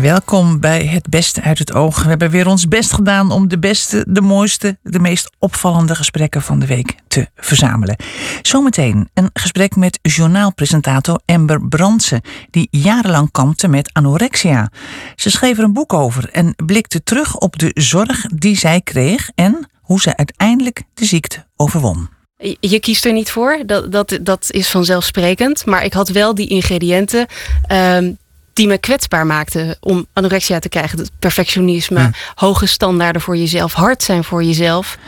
Welkom bij Het Beste uit het Oog. We hebben weer ons best gedaan om de beste, de mooiste, de meest opvallende gesprekken van de week te verzamelen. Zometeen een gesprek met journaalpresentator Amber Brandsen, die jarenlang kampte met anorexia. Ze schreef er een boek over en blikte terug op de zorg die zij kreeg en hoe ze uiteindelijk de ziekte overwon. Je kiest er niet voor, dat, dat, dat is vanzelfsprekend. Maar ik had wel die ingrediënten ehm, die me kwetsbaar maakten om anorexia te krijgen. Het perfectionisme, hoge standaarden voor jezelf, hard zijn voor jezelf.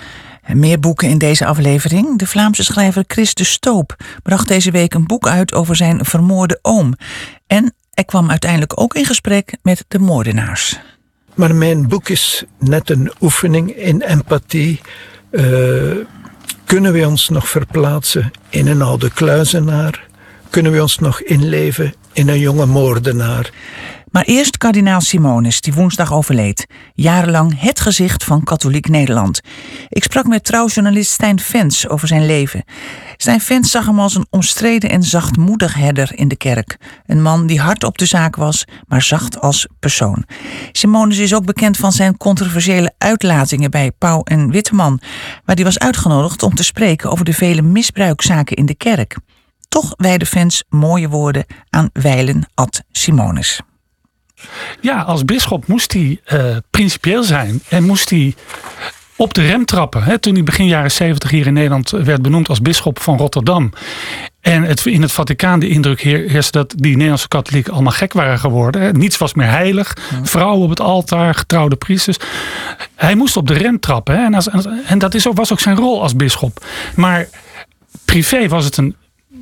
Meer boeken in deze aflevering. De Vlaamse schrijver Chris de Stoop bracht deze week een boek uit over zijn vermoorde oom. En hij kwam uiteindelijk ook in gesprek met de moordenaars. Maar mijn boek is net een oefening in empathie. Uh, kunnen we ons nog verplaatsen in een oude kluizenaar? Kunnen we ons nog inleven in een jonge moordenaar? Maar eerst kardinaal Simonis, die woensdag overleed. Jarenlang het gezicht van katholiek Nederland. Ik sprak met trouwjournalist Stijn Vens over zijn leven. Stijn Vens zag hem als een omstreden en zachtmoedig herder in de kerk. Een man die hard op de zaak was, maar zacht als persoon. Simonis is ook bekend van zijn controversiële uitlatingen bij Pauw en Witteman, waar hij was uitgenodigd om te spreken over de vele misbruikzaken in de kerk. Toch wijden fans mooie woorden aan Weilen ad Simonis. Ja, als bisschop moest hij uh, principieel zijn en moest hij op de rem trappen. Hè, toen hij begin jaren 70 hier in Nederland werd benoemd als bisschop van Rotterdam. En het, in het Vaticaan de indruk heerste dat die Nederlandse katholieken allemaal gek waren geworden. Hè. Niets was meer heilig. Vrouwen op het altaar, getrouwde priesters. Hij moest op de rem trappen. En, als, en dat is ook, was ook zijn rol als bisschop. Maar privé was het een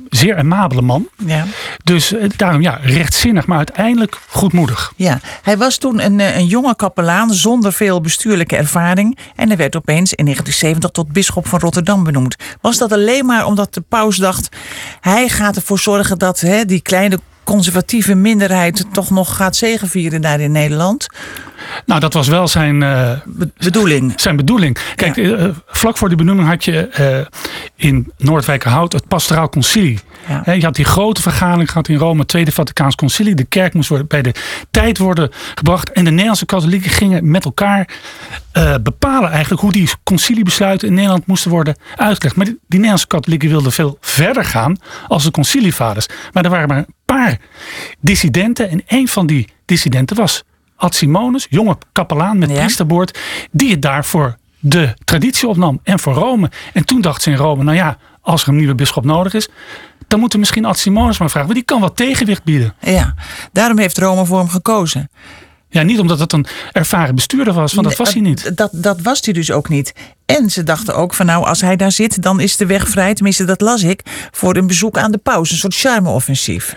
zeer amabele man. Ja. Dus eh, daarom ja, rechtzinnig, maar uiteindelijk goedmoedig. Ja, hij was toen een, eh, een jonge kapelaan zonder veel bestuurlijke ervaring. En hij werd opeens in 1970 tot bisschop van Rotterdam benoemd. Was dat alleen maar omdat de paus dacht... hij gaat ervoor zorgen dat hè, die kleine conservatieve minderheid toch nog gaat zegenvieren daar in Nederland? Nou, dat was wel zijn uh, bedoeling. Zijn bedoeling. Kijk, uh, vlak voor die benoeming had je uh, in Noordwijkerhout het Pastoraal Concilie. Ja. je had die grote vergadering gehad in Rome, het Tweede Vaticaans Concilie. De kerk moest worden, bij de tijd worden gebracht. En de Nederlandse katholieken gingen met elkaar bepalen eigenlijk hoe die conciliebesluiten in Nederland moesten worden uitgelegd. Maar die, die Nederlandse katholieken wilden veel verder gaan als de concilievaders. Maar er waren maar een paar dissidenten. En een van die dissidenten was Ad Simonus, jonge kapelaan met ja. priesterboord, die het daarvoor de traditie opnam en voor Rome. En toen dacht ze in Rome, nou ja, als er een nieuwe bisschop nodig is, dan moeten we misschien Ad Simonus maar vragen, want die kan wat tegenwicht bieden. Ja, daarom heeft Rome voor hem gekozen. Ja, niet omdat het een ervaren bestuurder was, want dat was hij niet. Dat, dat was hij dus ook niet. En ze dachten ook van nou, als hij daar zit, dan is de weg vrij, tenminste dat las ik, voor een bezoek aan de paus. Een soort charme-offensief.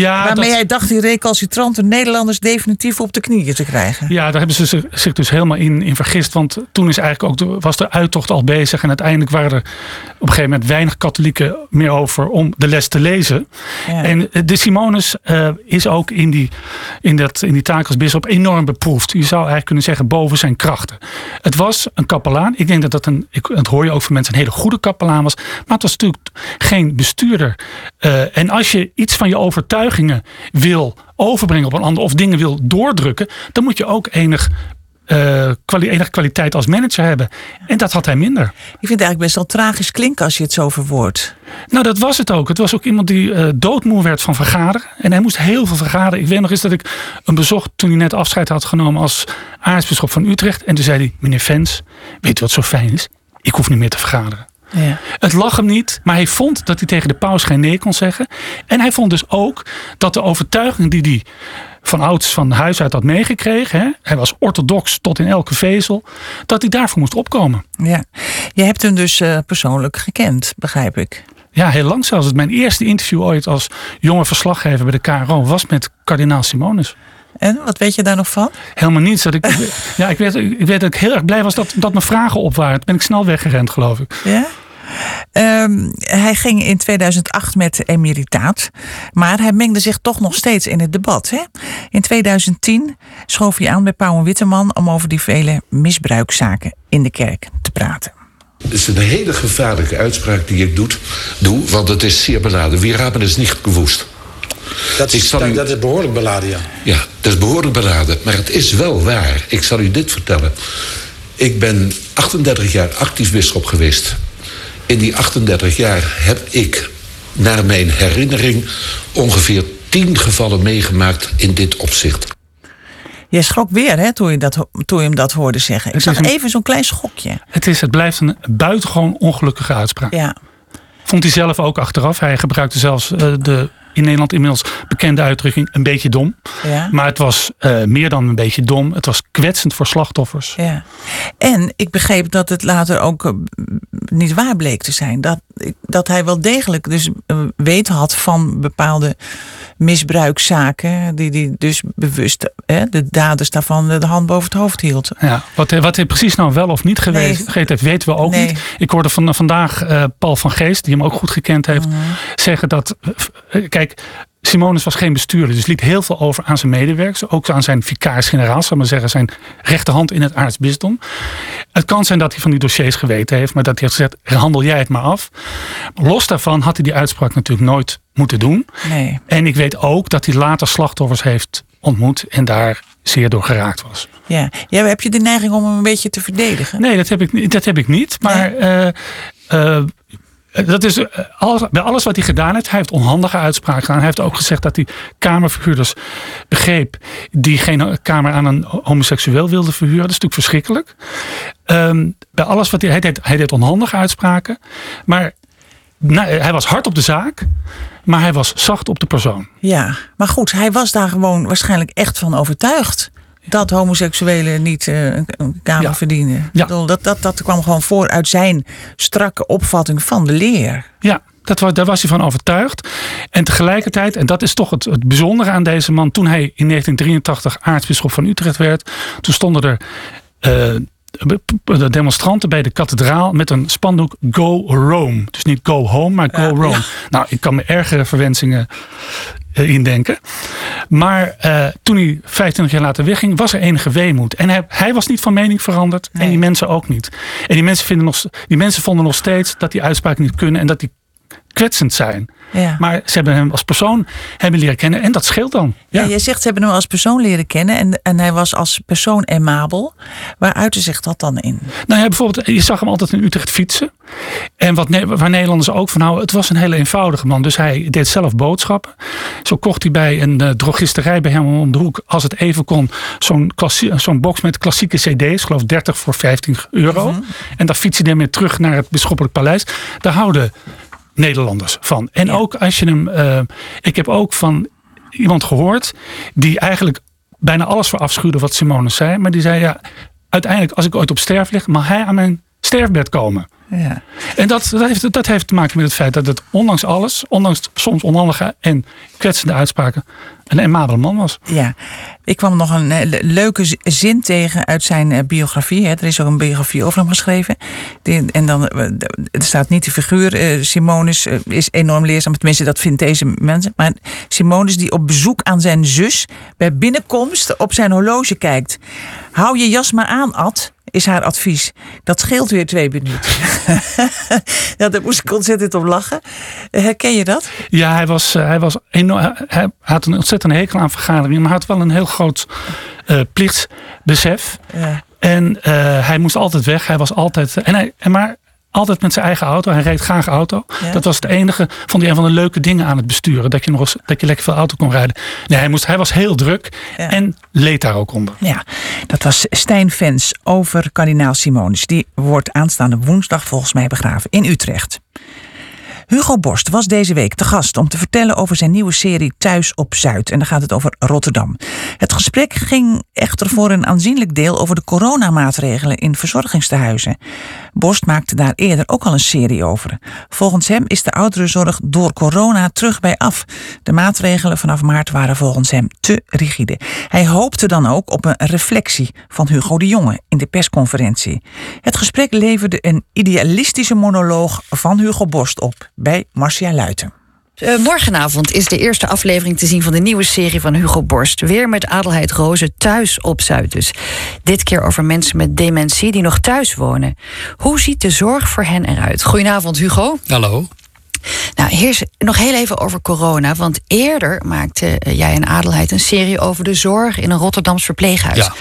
Ja, Waarmee hij dacht die recalcitrante Nederlanders definitief op de knieën te krijgen. Ja, daar hebben ze zich dus helemaal in, in vergist. Want toen is eigenlijk ook de, was de uittocht al bezig. En uiteindelijk waren er op een gegeven moment weinig katholieken meer over om de les te lezen. Ja. En de Simonus uh, is ook in die, in, dat, in die taak als bisschop enorm beproefd. Je zou eigenlijk kunnen zeggen boven zijn krachten. Het was een kapelaan. Ik denk dat dat een, ik, dat hoor je ook van mensen, een hele goede kapelaan was. Maar het was natuurlijk geen bestuurder. Uh, en als je iets van je overtuiging wil overbrengen op een ander of dingen wil doordrukken, dan moet je ook enig uh, kwali enige kwaliteit als manager hebben. En dat had hij minder. Ik vind het eigenlijk best wel tragisch klinken als je het zo verwoordt. Nou, dat was het ook. Het was ook iemand die uh, doodmoe werd van vergaderen. En hij moest heel veel vergaderen. Ik weet nog eens dat ik hem bezocht toen hij net afscheid had genomen als aartsbisschop van Utrecht. En toen zei hij, meneer Vens, weet u wat zo fijn is? Ik hoef niet meer te vergaderen. Ja. Het lag hem niet, maar hij vond dat hij tegen de paus geen nee kon zeggen. En hij vond dus ook dat de overtuiging die hij van ouds van huis uit had meegekregen. Hè? Hij was orthodox tot in elke vezel. Dat hij daarvoor moest opkomen. Ja, je hebt hem dus uh, persoonlijk gekend, begrijp ik. Ja, heel lang zelfs. Mijn eerste interview ooit als jonge verslaggever bij de KRO was met kardinaal Simonus. En wat weet je daar nog van? Helemaal niets. Dat ik, ja, ik weet, ik weet dat ik heel erg blij was dat, dat mijn vragen op waren. Toen ben ik snel weggerend, geloof ik. Ja? Ehm, hij ging in 2008 met emeritaat. Maar hij mengde zich toch nog steeds in het debat. Hè? In 2010 schoof hij aan bij Pauw en Witteman om over die vele misbruikzaken in de kerk te praten. Het is een hele gevaarlijke uitspraak die ik doe, doe want het is zeer beladen. We hebben is niet gewoest. Dat is, dat, dat is behoorlijk beladen, ja. Ja, dat is behoorlijk beladen. Maar het is wel waar. Ik zal u dit vertellen. Ik ben 38 jaar actief bisschop geweest. In die 38 jaar heb ik, naar mijn herinnering, ongeveer 10 gevallen meegemaakt in dit opzicht. Je schrok weer hè, toen, je dat, toen je hem dat hoorde zeggen. Ik zag even zo'n klein schokje. Het, is, het blijft een buitengewoon ongelukkige uitspraak. Ja. Vond hij zelf ook achteraf. Hij gebruikte zelfs uh, de in Nederland inmiddels bekende uitdrukking een beetje dom. Ja. Maar het was uh, meer dan een beetje dom. Het was kwetsend voor slachtoffers. Ja. En ik begreep dat het later ook uh, niet waar bleek te zijn. Dat, dat hij wel degelijk dus uh, weet had van bepaalde misbruikzaken. Die hij dus bewust, hè, de daders daarvan, de hand boven het hoofd hield. Ja, wat, wat hij precies nou wel of niet geweest nee. heeft, weten we ook nee. niet. Ik hoorde van, vandaag Paul van Geest, die hem ook goed gekend heeft, Mhm. zeggen dat. Kijk, Simonus was geen bestuurder, dus liet heel veel over aan zijn medewerkers. Ook aan zijn vicaris-generaal, zal maar zeggen, zijn rechterhand in het aartsbisdom. Het kan zijn dat hij van die dossiers geweten heeft, maar dat hij heeft gezegd, handel jij het maar af. Los daarvan had hij die uitspraak natuurlijk nooit moeten doen. Nee. En ik weet ook dat hij later slachtoffers heeft ontmoet en daar zeer door geraakt was. Ja. ja, heb je de neiging om hem een beetje te verdedigen? Nee, dat heb ik, dat heb ik niet. Maar nee. uh, uh, dat is alles, bij alles wat hij gedaan heeft. Hij heeft onhandige uitspraken gedaan. Hij heeft ook gezegd dat hij kamerverhuurders begreep. die geen kamer aan een homoseksueel wilden verhuren. Dat is natuurlijk verschrikkelijk. Um, bij alles wat hij. Hij deed, hij deed onhandige uitspraken. Maar nou, hij was hard op de zaak. Maar hij was zacht op de persoon. Ja, maar goed, hij was daar gewoon waarschijnlijk echt van overtuigd dat homoseksuelen niet uh, een kamer ja. verdienen. Ja. Bedoel, dat, dat, dat kwam gewoon voor uit zijn strakke opvatting van de leer. Ja, dat was, daar was hij van overtuigd. En tegelijkertijd, en dat is toch het, het bijzondere aan deze man... toen hij in 1983 aartsbisschop van Utrecht werd... toen stonden er... Uh, de demonstranten bij de kathedraal met een spandoek Go Rome. Dus niet Go Home, maar Go ja, Rome. Ja. Nou, ik kan me ergere verwensingen uh, indenken. Maar uh, toen hij 25 jaar later wegging, was er enige weemoed. En hij, hij was niet van mening veranderd nee. en die mensen ook niet. En die mensen, vinden nog, die mensen vonden nog steeds dat die uitspraken niet kunnen en dat die kwetsend zijn. Ja. Maar ze hebben hem als persoon hebben leren kennen en dat scheelt dan. Ja. ja, jij zegt ze hebben hem als persoon leren kennen en, en hij was als persoon aimabel. Waar uitte zich dat dan in? Nou ja, bijvoorbeeld, je zag hem altijd in Utrecht fietsen. En wat, waar Nederlanders ook van houden, het was een hele eenvoudige man. Dus hij deed zelf boodschappen. Zo kocht hij bij een uh, drogisterij bij hem om de hoek, als het even kon, zo'n zo'n box met klassieke cd's, geloof 30 voor 15 euro. Mhm. En dan fiets hij ermee terug naar het bisschoppelijk paleis. Daar houden Nederlanders van. En Ja. ook als je hem. eh, ik heb ook van iemand gehoord die eigenlijk bijna alles verafschuwde wat Simone zei. Maar die zei ja, uiteindelijk als ik ooit op sterf lig, mag hij aan mijn sterfbed komen. Ja. En dat, dat, heeft, dat heeft te maken met het feit dat het ondanks alles, ondanks soms onhandige en kwetsende uitspraken, een aimabele man was. Ja, ik kwam nog een eh, leuke zin tegen uit zijn eh, biografie. Hè. Er is ook een biografie over hem geschreven. Die, en dan eh, er staat niet de figuur. Simonus eh, is enorm leerzaam. Tenminste, dat vindt deze mensen. Maar Simonus die op bezoek aan zijn zus bij binnenkomst op zijn horloge kijkt. Hou je jas maar aan, Ad, is haar advies. Dat scheelt weer twee minuten. ja, daar moest ik ontzettend op lachen. Herken je dat? Ja, hij, was, eh, hij, was enorm, hij had een ontzettend hekel aan vergaderingen, maar hij had wel een heel groot uh, plichtsbesef. Ja. En uh, hij moest altijd weg. Hij was altijd. En hij, en maar altijd met zijn eigen auto. Hij reed graag auto. Ja. Dat was het enige. Vond hij een van de leuke dingen aan het besturen. Dat je nog eens, dat je lekker veel auto kon rijden. Nee, hij, moest, hij was heel druk. Ja. En leed daar ook onder. Ja, dat was Stijn Vens over kardinaal Simonus. Die wordt aanstaande woensdag volgens mij begraven in Utrecht. Hugo Borst was deze week te gast om te vertellen over zijn nieuwe serie Thuis op Zuid. En dan gaat het over Rotterdam. Het gesprek ging echter voor een aanzienlijk deel over de coronamaatregelen in verzorgingstehuizen. Borst maakte daar eerder ook al een serie over. Volgens hem is de ouderenzorg door corona terug bij af. De maatregelen vanaf maart waren volgens hem te rigide. Hij hoopte dan ook op een reflectie van Hugo de Jonge in de persconferentie. Het gesprek leverde een idealistische monoloog van Hugo Borst op bij Marcia Luiten. Uh, morgenavond is de eerste aflevering te zien van de nieuwe serie van Hugo Borst. Weer met Adelheid Rozen thuis op Zuid dus. Dit keer over mensen met dementie die nog thuis wonen. Hoe ziet de zorg voor hen eruit? Goedenavond Hugo. Hallo. Nou, heers nog heel even over corona. Want eerder maakte eh, jij en Adelheid een serie over de zorg in een Rotterdams verpleeghuis. Ja.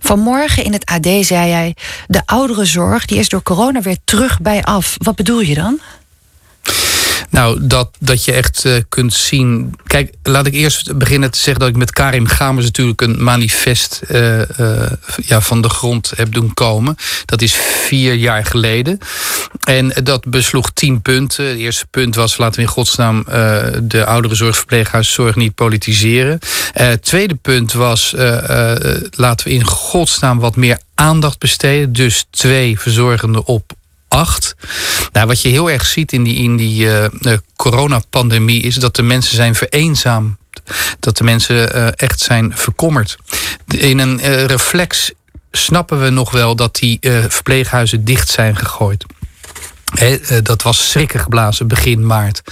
Vanmorgen in het AD zei jij: de oudere zorg die is door corona weer terug bij af. Wat bedoel je dan? Nou, dat, dat je echt uh, kunt zien. Kijk, laat ik eerst beginnen te zeggen dat ik met Karim Gamers natuurlijk een manifest uh, uh, ja, van de grond heb doen komen. Dat is vier jaar geleden. En dat besloeg tien punten. Het eerste punt was: laten we in godsnaam de ouderenzorgverpleeghuiszorg niet politiseren. Het tweede punt was: laten we in godsnaam wat meer aandacht besteden. Dus twee verzorgenden op acht. Nou, wat je heel erg ziet in die, in die uh, coronapandemie is dat de mensen zijn vereenzaamd. Dat de mensen uh, echt zijn verkommerd. In een uh, reflex snappen we nog wel dat die verpleeghuizen dicht zijn gegooid. Dat was schrikken geblazen begin maart.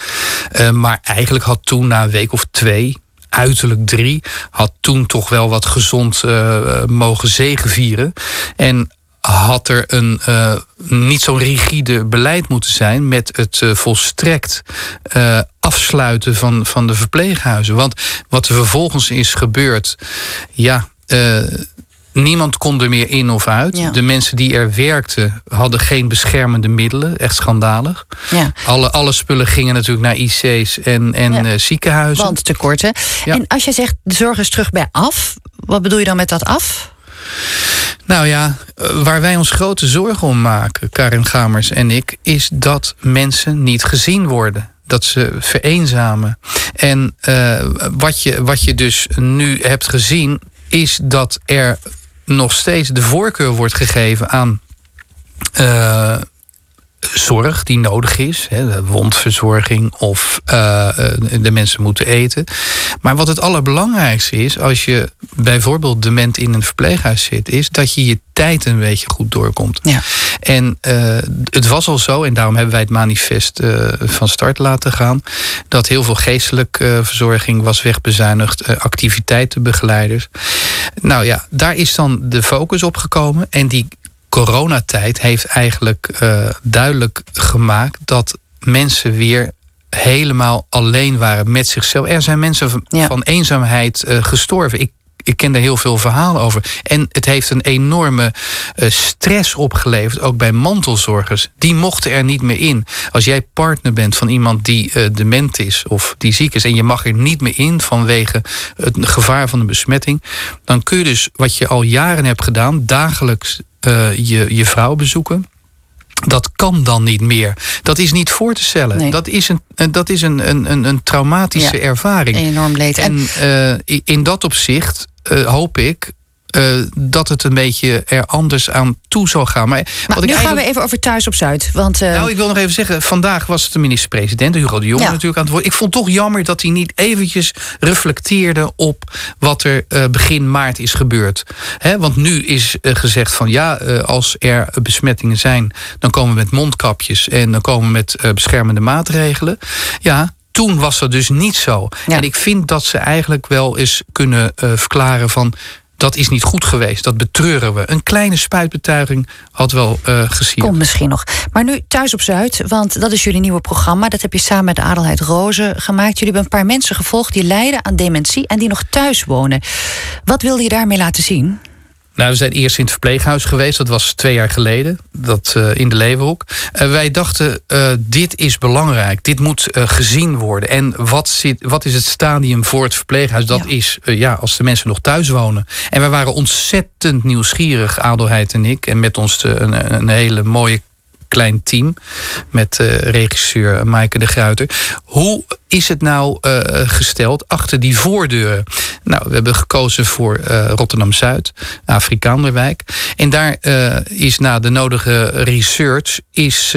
maar eigenlijk had toen na een week of twee, uiterlijk drie, had toen toch wel wat gezond mogen zegenvieren. En had er een uh, niet zo rigide beleid moeten zijn met het uh, volstrekt uh, afsluiten van, van de verpleeghuizen. Want wat er vervolgens is gebeurd, ja. Niemand kon er meer in of uit. De mensen die er werkten hadden geen beschermende middelen. Echt schandalig. Ja. Alle, alle spullen gingen natuurlijk naar IC's en, en ziekenhuizen. Want tekorten. En als je zegt de zorg is terug bij af. Wat bedoel je dan met dat af? Nou ja, waar wij ons grote zorgen om maken, Karin Gamers en ik, is dat mensen niet gezien worden. Dat ze vereenzamen. En uh, wat, je, wat je dus nu hebt gezien, is dat er nog steeds de voorkeur wordt gegeven aan uh, zorg die nodig is. Hè, wondverzorging of uh, de mensen moeten eten. Maar wat het allerbelangrijkste is, als je bijvoorbeeld dement in een verpleeghuis zit, is dat je je tijd een beetje goed doorkomt. Ja. En uh, het was al zo, en daarom hebben wij het manifest uh, van start laten gaan, dat heel veel geestelijke verzorging was wegbezuinigd, activiteitenbegeleiders. Nou ja, daar is dan de focus op gekomen. En die coronatijd heeft eigenlijk uh, duidelijk gemaakt dat mensen weer helemaal alleen waren met zichzelf. Er zijn mensen van, eenzaamheid uh, gestorven. Ik ik ken daar heel veel verhalen over. En het heeft een enorme uh, stress opgeleverd, ook bij mantelzorgers. Die mochten er niet meer in. Als jij partner bent van iemand die uh, dement is of die ziek is... en je mag er niet meer in vanwege het gevaar van de besmetting... dan kun je dus wat je al jaren hebt gedaan... dagelijks uh, je, je vrouw bezoeken. Dat kan dan niet meer. Dat is niet voor te stellen. Dat is een, dat is een, een, een traumatische ja, ervaring. Enorm leed. En uh, in dat opzicht uh, hoop ik uh, dat het een beetje er anders aan toe zal gaan. Maar, maar wat nu gaan we even over thuis op Zuid. Want, uh... Nou, ik wil nog even zeggen, vandaag was het de minister-president, Hugo de Jonge natuurlijk aan het woord. Ik vond het toch jammer dat hij niet eventjes reflecteerde op wat er uh, begin maart is gebeurd. He, want nu is gezegd van ja, als er besmettingen zijn, dan komen we met mondkapjes en dan komen we met beschermende maatregelen. Ja, toen was dat dus niet zo. Ja. En ik vind dat ze eigenlijk wel eens kunnen uh, verklaren van dat is niet goed geweest. Dat betreuren we. Een kleine spuitbetuiging had wel uh, gezien. Komt misschien nog. Maar nu thuis op Zuid, want dat is jullie nieuwe programma. Dat heb je samen met de Adelheid Rozen gemaakt. Jullie hebben een paar mensen gevolgd die lijden aan dementie en die nog thuis wonen. Wat wilde je daarmee laten zien? Nou, we zijn eerst in het verpleeghuis geweest. Dat was twee jaar geleden. Dat, uh, in de Leeuwenhoek. Uh, wij dachten, uh, dit is belangrijk. Dit moet gezien worden. En wat, zit, wat is het stadium voor het verpleeghuis? Dat ja. is ja, als de mensen nog thuis wonen. En wij waren ontzettend nieuwsgierig, Adelheid en ik. En met ons de, een, een hele mooie klein team met regisseur Maaike de Gruiter. Hoe is het nou gesteld achter die voordeuren? Nou, we hebben gekozen voor Rotterdam Zuid, Afrikaanderwijk. En daar is na de nodige research is,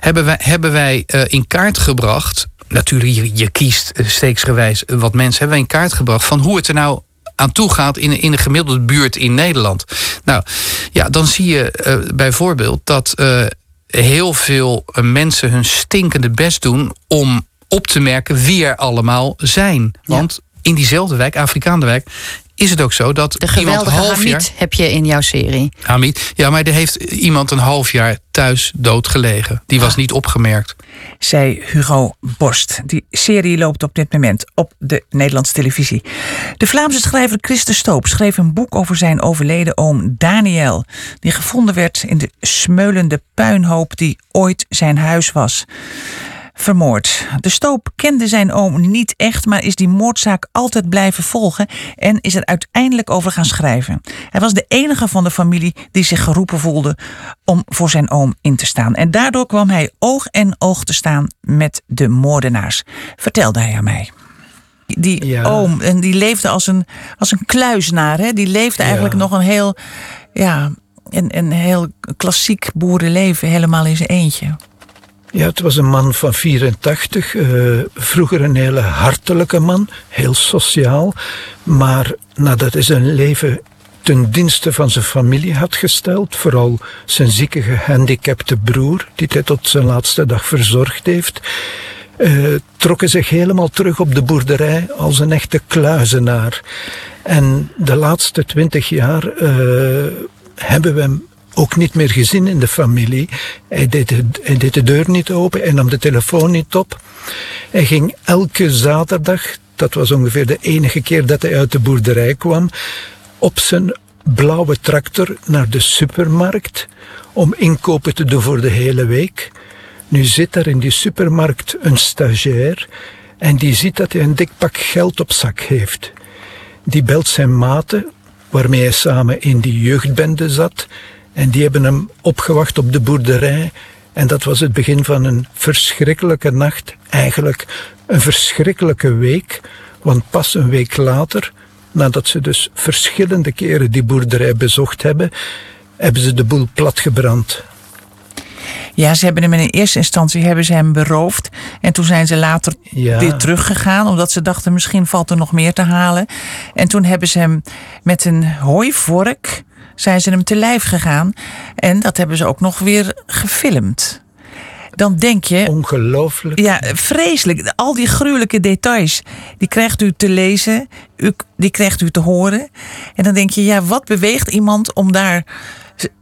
hebben wij, hebben wij in kaart gebracht natuurlijk, je, je kiest steeksgewijs wat mensen hebben in kaart gebracht van hoe het er nou aan toe gaat in, in een gemiddelde buurt in Nederland. Nou ja, dan zie je uh, bijvoorbeeld dat uh, heel veel mensen hun stinkende best doen om op te merken wie er allemaal zijn. Want in diezelfde wijk, Afrikaanse wijk, is het ook zo dat de geweldige half Hamid jaar, heb je in jouw serie. Hamid, ja, maar er heeft iemand een half jaar thuis dood gelegen. Die was ah. niet opgemerkt. Zei Hugo Borst. Die serie loopt op dit moment op de Nederlandse televisie. De Vlaamse schrijver Christen Stoop schreef een boek over zijn overleden oom Daniel. Die gevonden werd in de smeulende puinhoop die ooit zijn huis was vermoord. De Stoop kende zijn oom niet echt, maar is die moordzaak altijd blijven volgen en is er uiteindelijk over gaan schrijven. Hij was de enige van de familie die zich geroepen voelde om voor zijn oom in te staan. En daardoor kwam hij oog en oog te staan met de moordenaars, vertelde hij aan mij. Die oom, en die leefde als een, als een kluisnaar. Hè? Die leefde eigenlijk nog een heel, ja, een, een heel klassiek boerenleven, helemaal in zijn eentje. Ja, het was een man van 84, uh, eh, vroeger een hele hartelijke man, heel sociaal. Maar nadat hij zijn leven ten dienste van zijn familie had gesteld, vooral zijn zieke gehandicapte broer, die hij tot zijn laatste dag verzorgd heeft, uh, trok hij zich helemaal terug op de boerderij als een echte kluizenaar. En de laatste twintig jaar uh, hebben we hem ook niet meer gezien in de familie. Hij deed, de, deur niet open, hij nam de telefoon niet op. Hij ging elke zaterdag, dat was ongeveer de enige keer dat hij uit de boerderij kwam, op zijn blauwe tractor naar de supermarkt om inkopen te doen voor de hele week. Nu zit er in die supermarkt een stagiair en die ziet dat hij een dik pak geld op zak heeft. Die belt zijn maten, waarmee hij samen in die jeugdbende zat, en die hebben hem opgewacht op de boerderij. En dat was het begin van een verschrikkelijke nacht. Eigenlijk een verschrikkelijke week. Want pas een week later, nadat ze dus verschillende keren die boerderij bezocht hebben, hebben ze de boel platgebrand. Ja, ze hebben hem in eerste instantie hebben ze hem beroofd. En toen zijn ze later weer teruggegaan. Omdat ze dachten misschien valt er nog meer te halen. En toen hebben ze hem met een hooivork zijn ze hem te lijf gegaan. En dat hebben ze ook nog weer gefilmd. Dan denk je. Ongelooflijk. Ja, vreselijk. Al die gruwelijke details. Die krijgt u te lezen. U, die krijgt u te horen. En dan denk je, ja, wat beweegt iemand om daar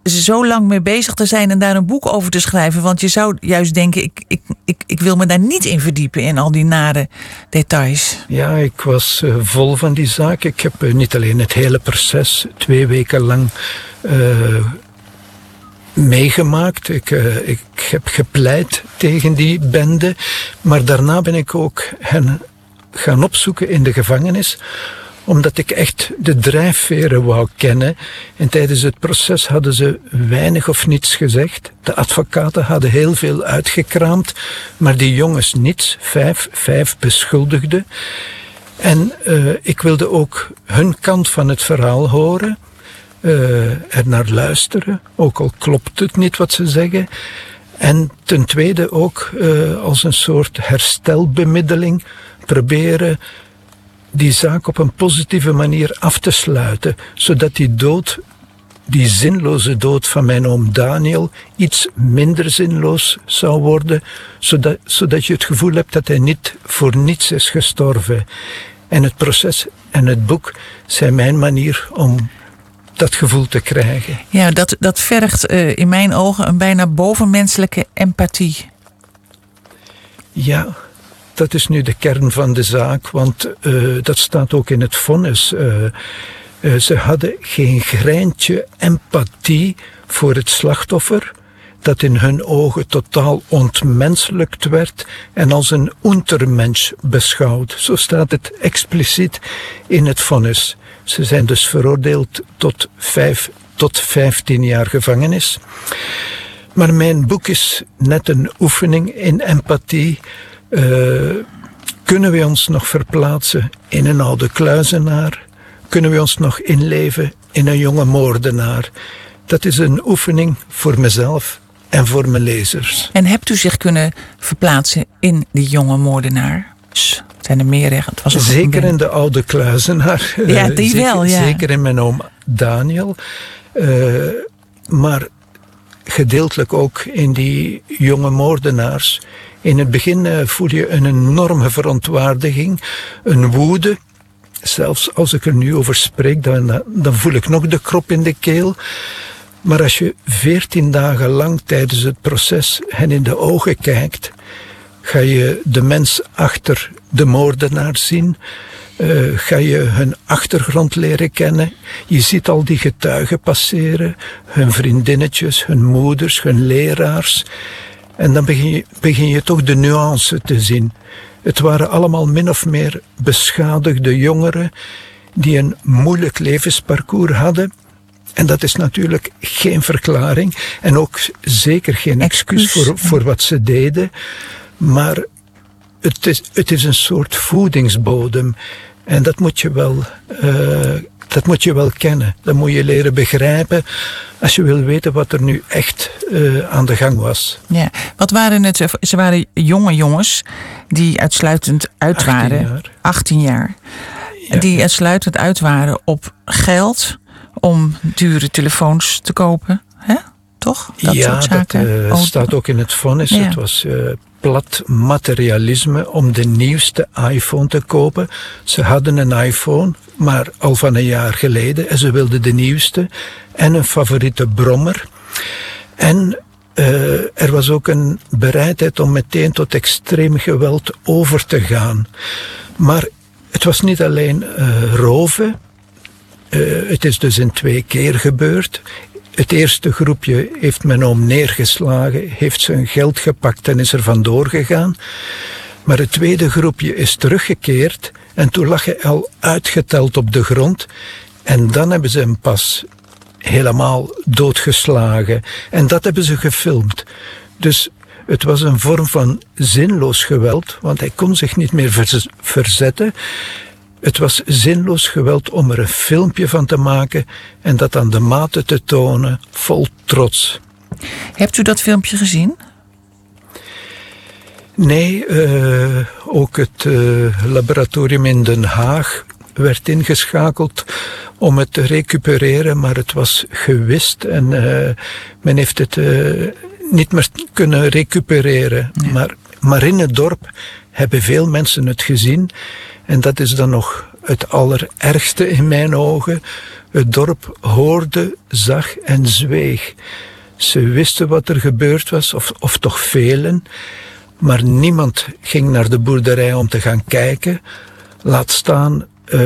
zo lang mee bezig te zijn en daar een boek over te schrijven. Want je zou juist denken, ik, ik, ik, ik wil me daar niet in verdiepen in al die nare details. Ja, ik was uh, vol van die zaak. Ik heb uh, niet alleen het hele proces twee weken lang uh, meegemaakt. Ik, ik heb gepleit tegen die bende. Maar daarna ben ik ook hen gaan opzoeken in de gevangenis omdat ik echt de drijfveren wou kennen. En tijdens het proces hadden ze weinig of niets gezegd. De advocaten hadden heel veel uitgekraamd, maar die jongens niets. Vijf, vijf beschuldigden. En uh, ik wilde ook hun kant van het verhaal horen. Uh, er naar luisteren, ook al klopt het niet wat ze zeggen. En ten tweede ook uh, als een soort herstelbemiddeling proberen die zaak op een positieve manier af te sluiten, zodat die dood, die zinloze dood van mijn oom Daniel, iets minder zinloos zou worden, zodat, zodat je het gevoel hebt dat hij niet voor niets is gestorven. En het proces en het boek zijn mijn manier om dat gevoel te krijgen. Ja, dat, dat vergt uh, in mijn ogen een bijna bovenmenselijke empathie. Ja, dat is nu de kern van de zaak, want uh, dat staat ook in het vonnis. Uh, uh, ze hadden geen greintje empathie voor het slachtoffer, dat in hun ogen totaal ontmenselijkt werd en als een untermensch beschouwd. Zo staat het expliciet in het vonnis. Ze zijn dus veroordeeld tot vijf tot vijftien jaar gevangenis. maar mijn boek is net een oefening in empathie. Uh, kunnen we ons nog verplaatsen in een oude kluizenaar? Kunnen we ons nog inleven in een jonge moordenaar? Dat is een oefening voor mezelf en voor mijn lezers. En hebt u zich kunnen verplaatsen in die jonge moordenaar? Zijn er meer? Het was zeker in de oude kluizenaar. Ja, die zeker, wel, ja. Zeker in mijn oom Daniel. Uh, maar gedeeltelijk ook in die jonge moordenaars. In het begin uh, voel je een enorme verontwaardiging, een woede. Zelfs als ik er nu over spreek, dan, dan voel ik nog de krop in de keel. Maar als je veertien dagen lang tijdens het proces hen in de ogen kijkt, ga je de mens achter de moordenaar zien. Uh, ga je hun achtergrond leren kennen. Je ziet al die getuigen passeren, hun vriendinnetjes, hun moeders, hun leraars. En dan begin je, begin je toch de nuance te zien. Het waren allemaal min of meer beschadigde jongeren die een moeilijk levensparcours hadden. En dat is natuurlijk geen verklaring en ook zeker geen excuus voor, voor wat ze deden. Maar het is, het is een soort voedingsbodem. En dat moet je wel, uh, dat moet je wel kennen. Dat moet je leren begrijpen als je wil weten wat er nu echt uh, aan de gang was. Ja, wat waren het? Ze waren jonge jongens die uitsluitend uit 18 waren. Jaar. 18 jaar. Ja. Die uitsluitend uit waren op geld om dure telefoons te kopen. Hè? Toch? Dat ja, soort zaken. dat uh, staat ook in het vonnis. Ja. Het was plat materialisme om de nieuwste iPhone te kopen. Ze hadden een iPhone, maar al van een jaar geleden. En ze wilden de nieuwste. En een favoriete brommer. En uh, er was ook een bereidheid om meteen tot extreem geweld over te gaan. Maar het was niet alleen uh, roven. Uh, het is dus in twee keer gebeurd. Het eerste groepje heeft men om neergeslagen, heeft zijn geld gepakt en is er vandoor gegaan. Maar het tweede groepje is teruggekeerd en toen lag hij al uitgeteld op de grond. En dan hebben ze hem pas helemaal doodgeslagen. En dat hebben ze gefilmd. Dus het was een vorm van zinloos geweld, want hij kon zich niet meer verzetten. Het was zinloos geweld om er een filmpje van te maken en dat aan de maten te tonen, vol trots. Hebt u dat filmpje gezien? Nee, uh, ook het uh, laboratorium in Den Haag werd ingeschakeld om het te recupereren, maar het was gewist en uh, men heeft het niet meer kunnen recupereren. Maar in het dorp hebben veel mensen het gezien. En dat is dan nog het allerergste in mijn ogen. Het dorp hoorde, zag en zweeg. Ze wisten wat er gebeurd was, of, of toch velen. Maar niemand ging naar de boerderij om te gaan kijken. Laat staan uh,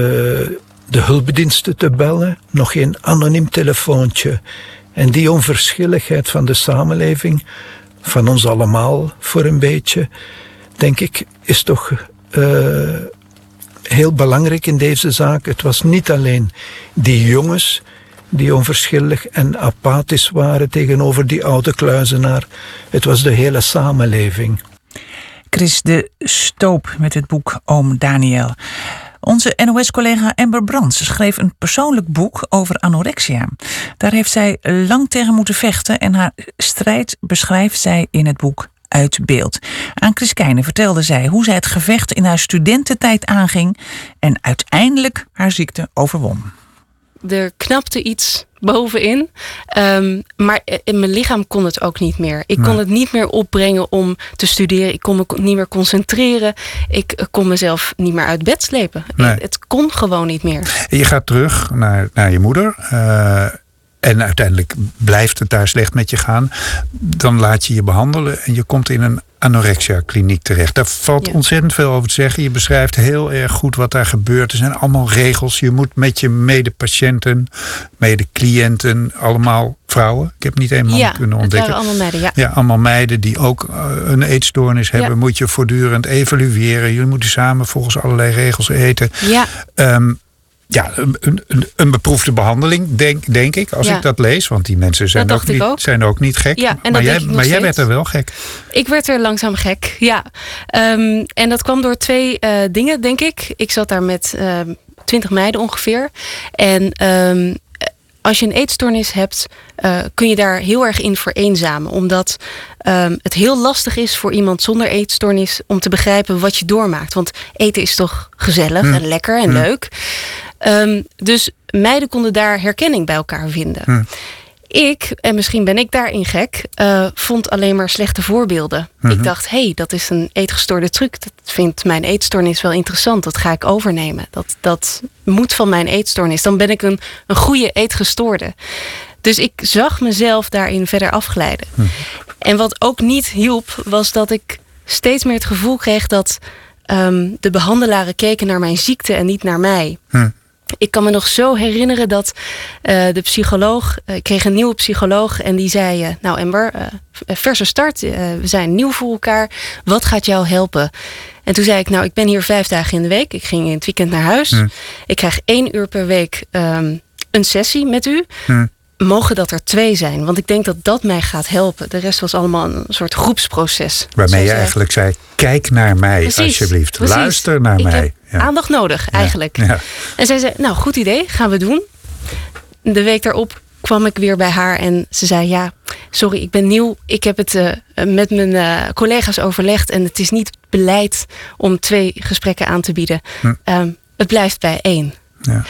de hulpdiensten te bellen, nog geen anoniem telefoontje. En die onverschilligheid van de samenleving, van ons allemaal voor een beetje, denk ik, is toch uh, heel belangrijk in deze zaak. Het was niet alleen die jongens die onverschillig en apathisch waren tegenover die oude kluizenaar. Het was de hele samenleving. Chris de Stoop met het boek Oom Daniel. Onze NOS-collega Amber Brands schreef een persoonlijk boek over anorexia. Daar heeft zij lang tegen moeten vechten en haar strijd beschrijft zij in het boek uit beeld. Aan Chris Keijnen vertelde zij hoe zij het gevecht in haar studententijd aanging en uiteindelijk haar ziekte overwon. Er knapte iets bovenin. Um, maar in mijn lichaam kon het ook niet meer. Ik kon het niet meer opbrengen om te studeren. Ik kon me niet meer concentreren. Ik kon mezelf niet meer uit bed slepen. Nee. Het kon gewoon niet meer. Je gaat terug naar, naar je moeder. Uh, en uiteindelijk blijft het daar slecht met je gaan, dan laat je je behandelen en je komt in een anorexia-kliniek terecht. Daar valt ontzettend veel over te zeggen. Je beschrijft heel erg goed wat daar gebeurt. Er zijn allemaal regels. Je moet met je medepatiënten, medecliënten, allemaal vrouwen. Ik heb niet één man kunnen ontdekken. allemaal meiden, ja. Ja, allemaal meiden die ook een eetstoornis hebben. Moet je voortdurend evalueren. Jullie moeten samen volgens allerlei regels eten. Ja. Um, ja, een, een, een, beproefde behandeling, denk, denk ik, als ik dat lees. Want die mensen zijn, ook niet, zijn ook niet gek. Ja, maar jij, maar jij werd er wel gek. Ik werd er langzaam gek, ja. Um, en dat kwam door twee uh, dingen, denk ik. Ik zat daar met uh, twintig meiden ongeveer. En um, als je een eetstoornis hebt, uh, kun je daar heel erg in vereenzamen. Omdat um, het heel lastig is voor iemand zonder eetstoornis om te begrijpen wat je doormaakt. Want eten is toch gezellig hm. en lekker en hm. leuk. Um, dus meiden konden daar herkenning bij elkaar vinden. Hm. Ik, en misschien ben ik daarin gek, uh, vond alleen maar slechte voorbeelden. Ik mhm. dacht, hé, hey, dat is een eetgestoorde truc. Dat vindt mijn eetstoornis wel interessant. Dat ga ik overnemen. Dat, dat moet van mijn eetstoornis. Dan ben ik een, een goede eetgestoorde. Dus ik zag mezelf daarin verder afglijden. Mhm. En wat ook niet hielp, was dat ik steeds meer het gevoel kreeg dat um, de behandelaren keken naar mijn ziekte en niet naar mij. Mhm. Ik kan me nog zo herinneren dat uh, de psycholoog, uh, ik kreeg een nieuwe psycholoog en die zei: uh, Nou, Ember, verse start, we zijn nieuw voor elkaar. Wat gaat jou helpen? En toen zei ik: Nou, ik ben hier vijf dagen in de week. Ik ging in het weekend naar huis. Hm. Ik krijg één uur per week um, een sessie met u. Hm mogen dat er twee zijn. Want ik denk dat dat mij gaat helpen. De rest was allemaal een soort groepsproces. Waarmee je eigenlijk zei, kijk naar mij alsjeblieft. Luister naar mij. Ja. Aandacht nodig eigenlijk. Ja. En zij zei, nou goed idee, gaan we doen. De week daarop kwam ik weer bij haar en ze zei, ja, sorry, ik ben nieuw. Ik heb het uh, met mijn uh, collega's overlegd en het is niet beleid om twee gesprekken aan te bieden. Hm. Um, het blijft bij één. Ja.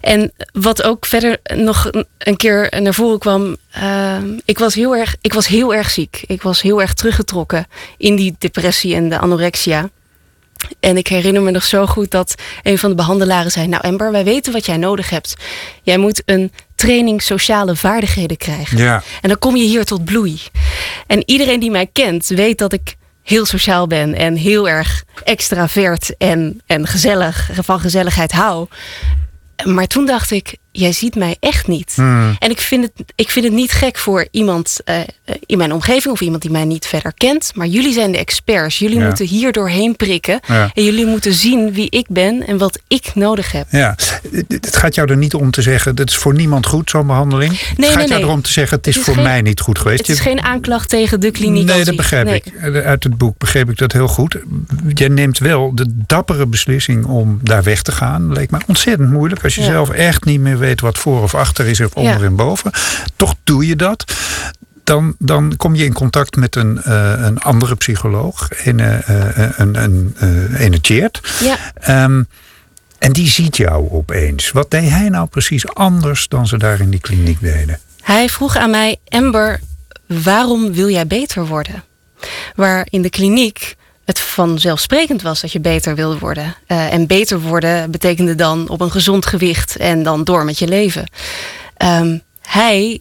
En wat ook verder nog een keer naar voren kwam. Uh, ik, was heel erg, ik was heel erg ziek. Ik was heel erg teruggetrokken in die depressie en de anorexia. En ik herinner me nog zo goed dat een van de behandelaren zei: Nou, Amber, wij weten wat jij nodig hebt. Jij moet een training sociale vaardigheden krijgen. Ja. En dan kom je hier tot bloei. En iedereen die mij kent, weet dat ik heel sociaal ben en heel erg extravert en, en gezellig, van gezelligheid hou. Maar toen dacht ik, jij ziet mij echt niet. Hmm. En ik vind, het, ik vind het niet gek voor iemand uh, in mijn omgeving of iemand die mij niet verder kent. Maar jullie zijn de experts. Jullie moeten hier doorheen prikken. En jullie moeten zien wie ik ben en wat ik nodig heb. Ja, het gaat jou er niet om te zeggen, dat is voor niemand goed, zo'n behandeling. Nee, het gaat nee, jou erom te zeggen, het is, voor mij niet goed geweest. Het is geen aanklacht tegen de kliniek. Nee, dat begrijp ik. Uit het boek begreep ik dat heel goed. Jij neemt wel de dappere beslissing om daar weg te gaan. Leek me ontzettend moeilijk als je zelf echt niet meer weet wat voor of achter is of onder en boven. Toch doe je dat. Dan, dan kom je in contact met een, uh, een andere psycholoog, een, uh, een, een, een, Ja. Um, en die ziet jou opeens. Wat deed hij nou precies anders dan ze daar in die kliniek deden? Hij vroeg aan mij, Amber, waarom wil jij beter worden? Waar in de kliniek het vanzelfsprekend was dat je beter wilde worden. Uh, en beter worden betekende dan op een gezond gewicht en dan door met je leven. Um, hij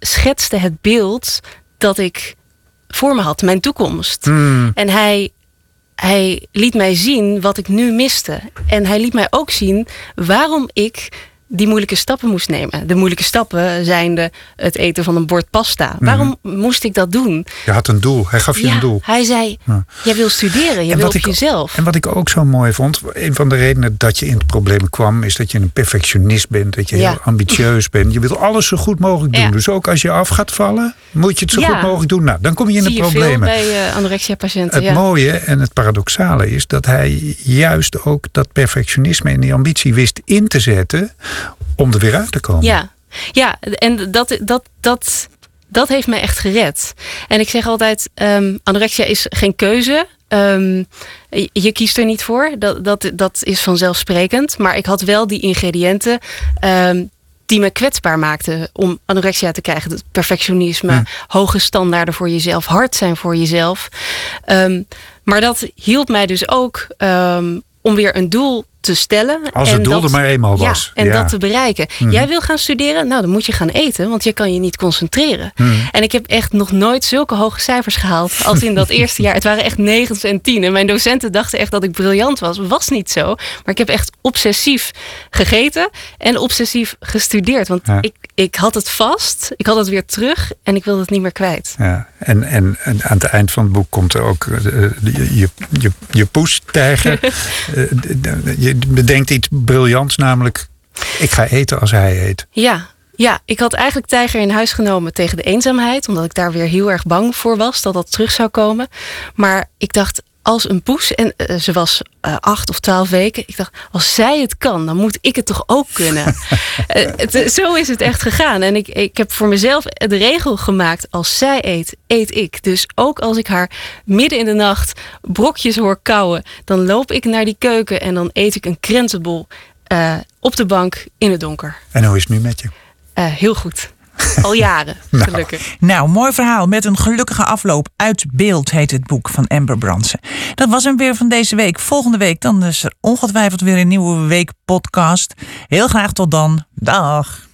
schetste het beeld dat ik voor me had, mijn toekomst. Hmm. En hij, hij liet mij zien wat ik nu miste. En hij liet mij ook zien waarom ik die moeilijke stappen moest nemen. De moeilijke stappen zijn de, het eten van een bord pasta. Mhm. Waarom moest ik dat doen? Je had een doel. Hij gaf je een doel. Hij zei, jij wil studeren. Je wil op jezelf. En wat ik ook zo mooi vond. Een van de redenen dat je in het probleem kwam. Is dat je een perfectionist bent. Dat je heel ambitieus bent. Je wil alles zo goed mogelijk doen. Dus ook als je af gaat vallen. Moet je het zo goed mogelijk doen. Nou, dan kom je in de problemen. bij uh, anorexia patiënten. Het mooie en het paradoxale is. Dat hij juist ook dat perfectionisme en die ambitie wist in te zetten om er weer uit te komen. Ja, ja en dat, dat, dat, dat heeft mij echt gered. En ik zeg altijd, um, anorexia is geen keuze. Um, je kiest er niet voor. Dat, dat, dat is vanzelfsprekend. Maar ik had wel die ingrediënten um, die me kwetsbaar maakten om anorexia te krijgen. Het perfectionisme, hm. hoge standaarden voor jezelf, hard zijn voor jezelf. Maar dat hielp mij dus ook om weer een doel te stellen. Als het doel er maar eenmaal was. Ja, en dat te bereiken. Mhm. Jij wil gaan studeren? Nou, dan moet je gaan eten, want je kan je niet concentreren. Mhm. En ik heb echt nog nooit zulke hoge cijfers gehaald als in dat eerste jaar. Het waren echt 9 en 10. En mijn docenten dachten echt dat ik briljant was. Was niet zo. Maar ik heb echt obsessief gegeten en obsessief gestudeerd. Want ik, ik had het vast, ik had het weer terug en ik wilde het niet meer kwijt. Ja, en, en, aan het eind van het boek komt er ook uh, je, je, je poes tijgen. uh, je bedenkt iets briljants, namelijk Ik ga eten als hij eet. Ja, ja, ik had eigenlijk Tijger in huis genomen tegen de eenzaamheid. Omdat ik daar weer heel erg bang voor was dat dat terug zou komen. Maar ik dacht, als een poes. En uh, ze was uh, acht of twaalf weken. Ik dacht, als zij het kan, dan moet ik het toch ook kunnen. uh, het, zo is het echt gegaan. En ik, ik heb voor mezelf de regel gemaakt: als zij eet, eet ik. Dus ook als ik haar midden in de nacht brokjes hoor kauwen, dan loop ik naar die keuken en dan eet ik een krentenbol op de bank in het donker. En hoe is het nu met je? heel goed. Al jaren, nou. gelukkig. Nou, mooi verhaal met een gelukkige afloop. Uit beeld heet het boek van Amber Brandsen. Dat was hem weer van deze week. Volgende week dan is er ongetwijfeld weer een nieuwe week podcast. Heel graag tot dan. Dag.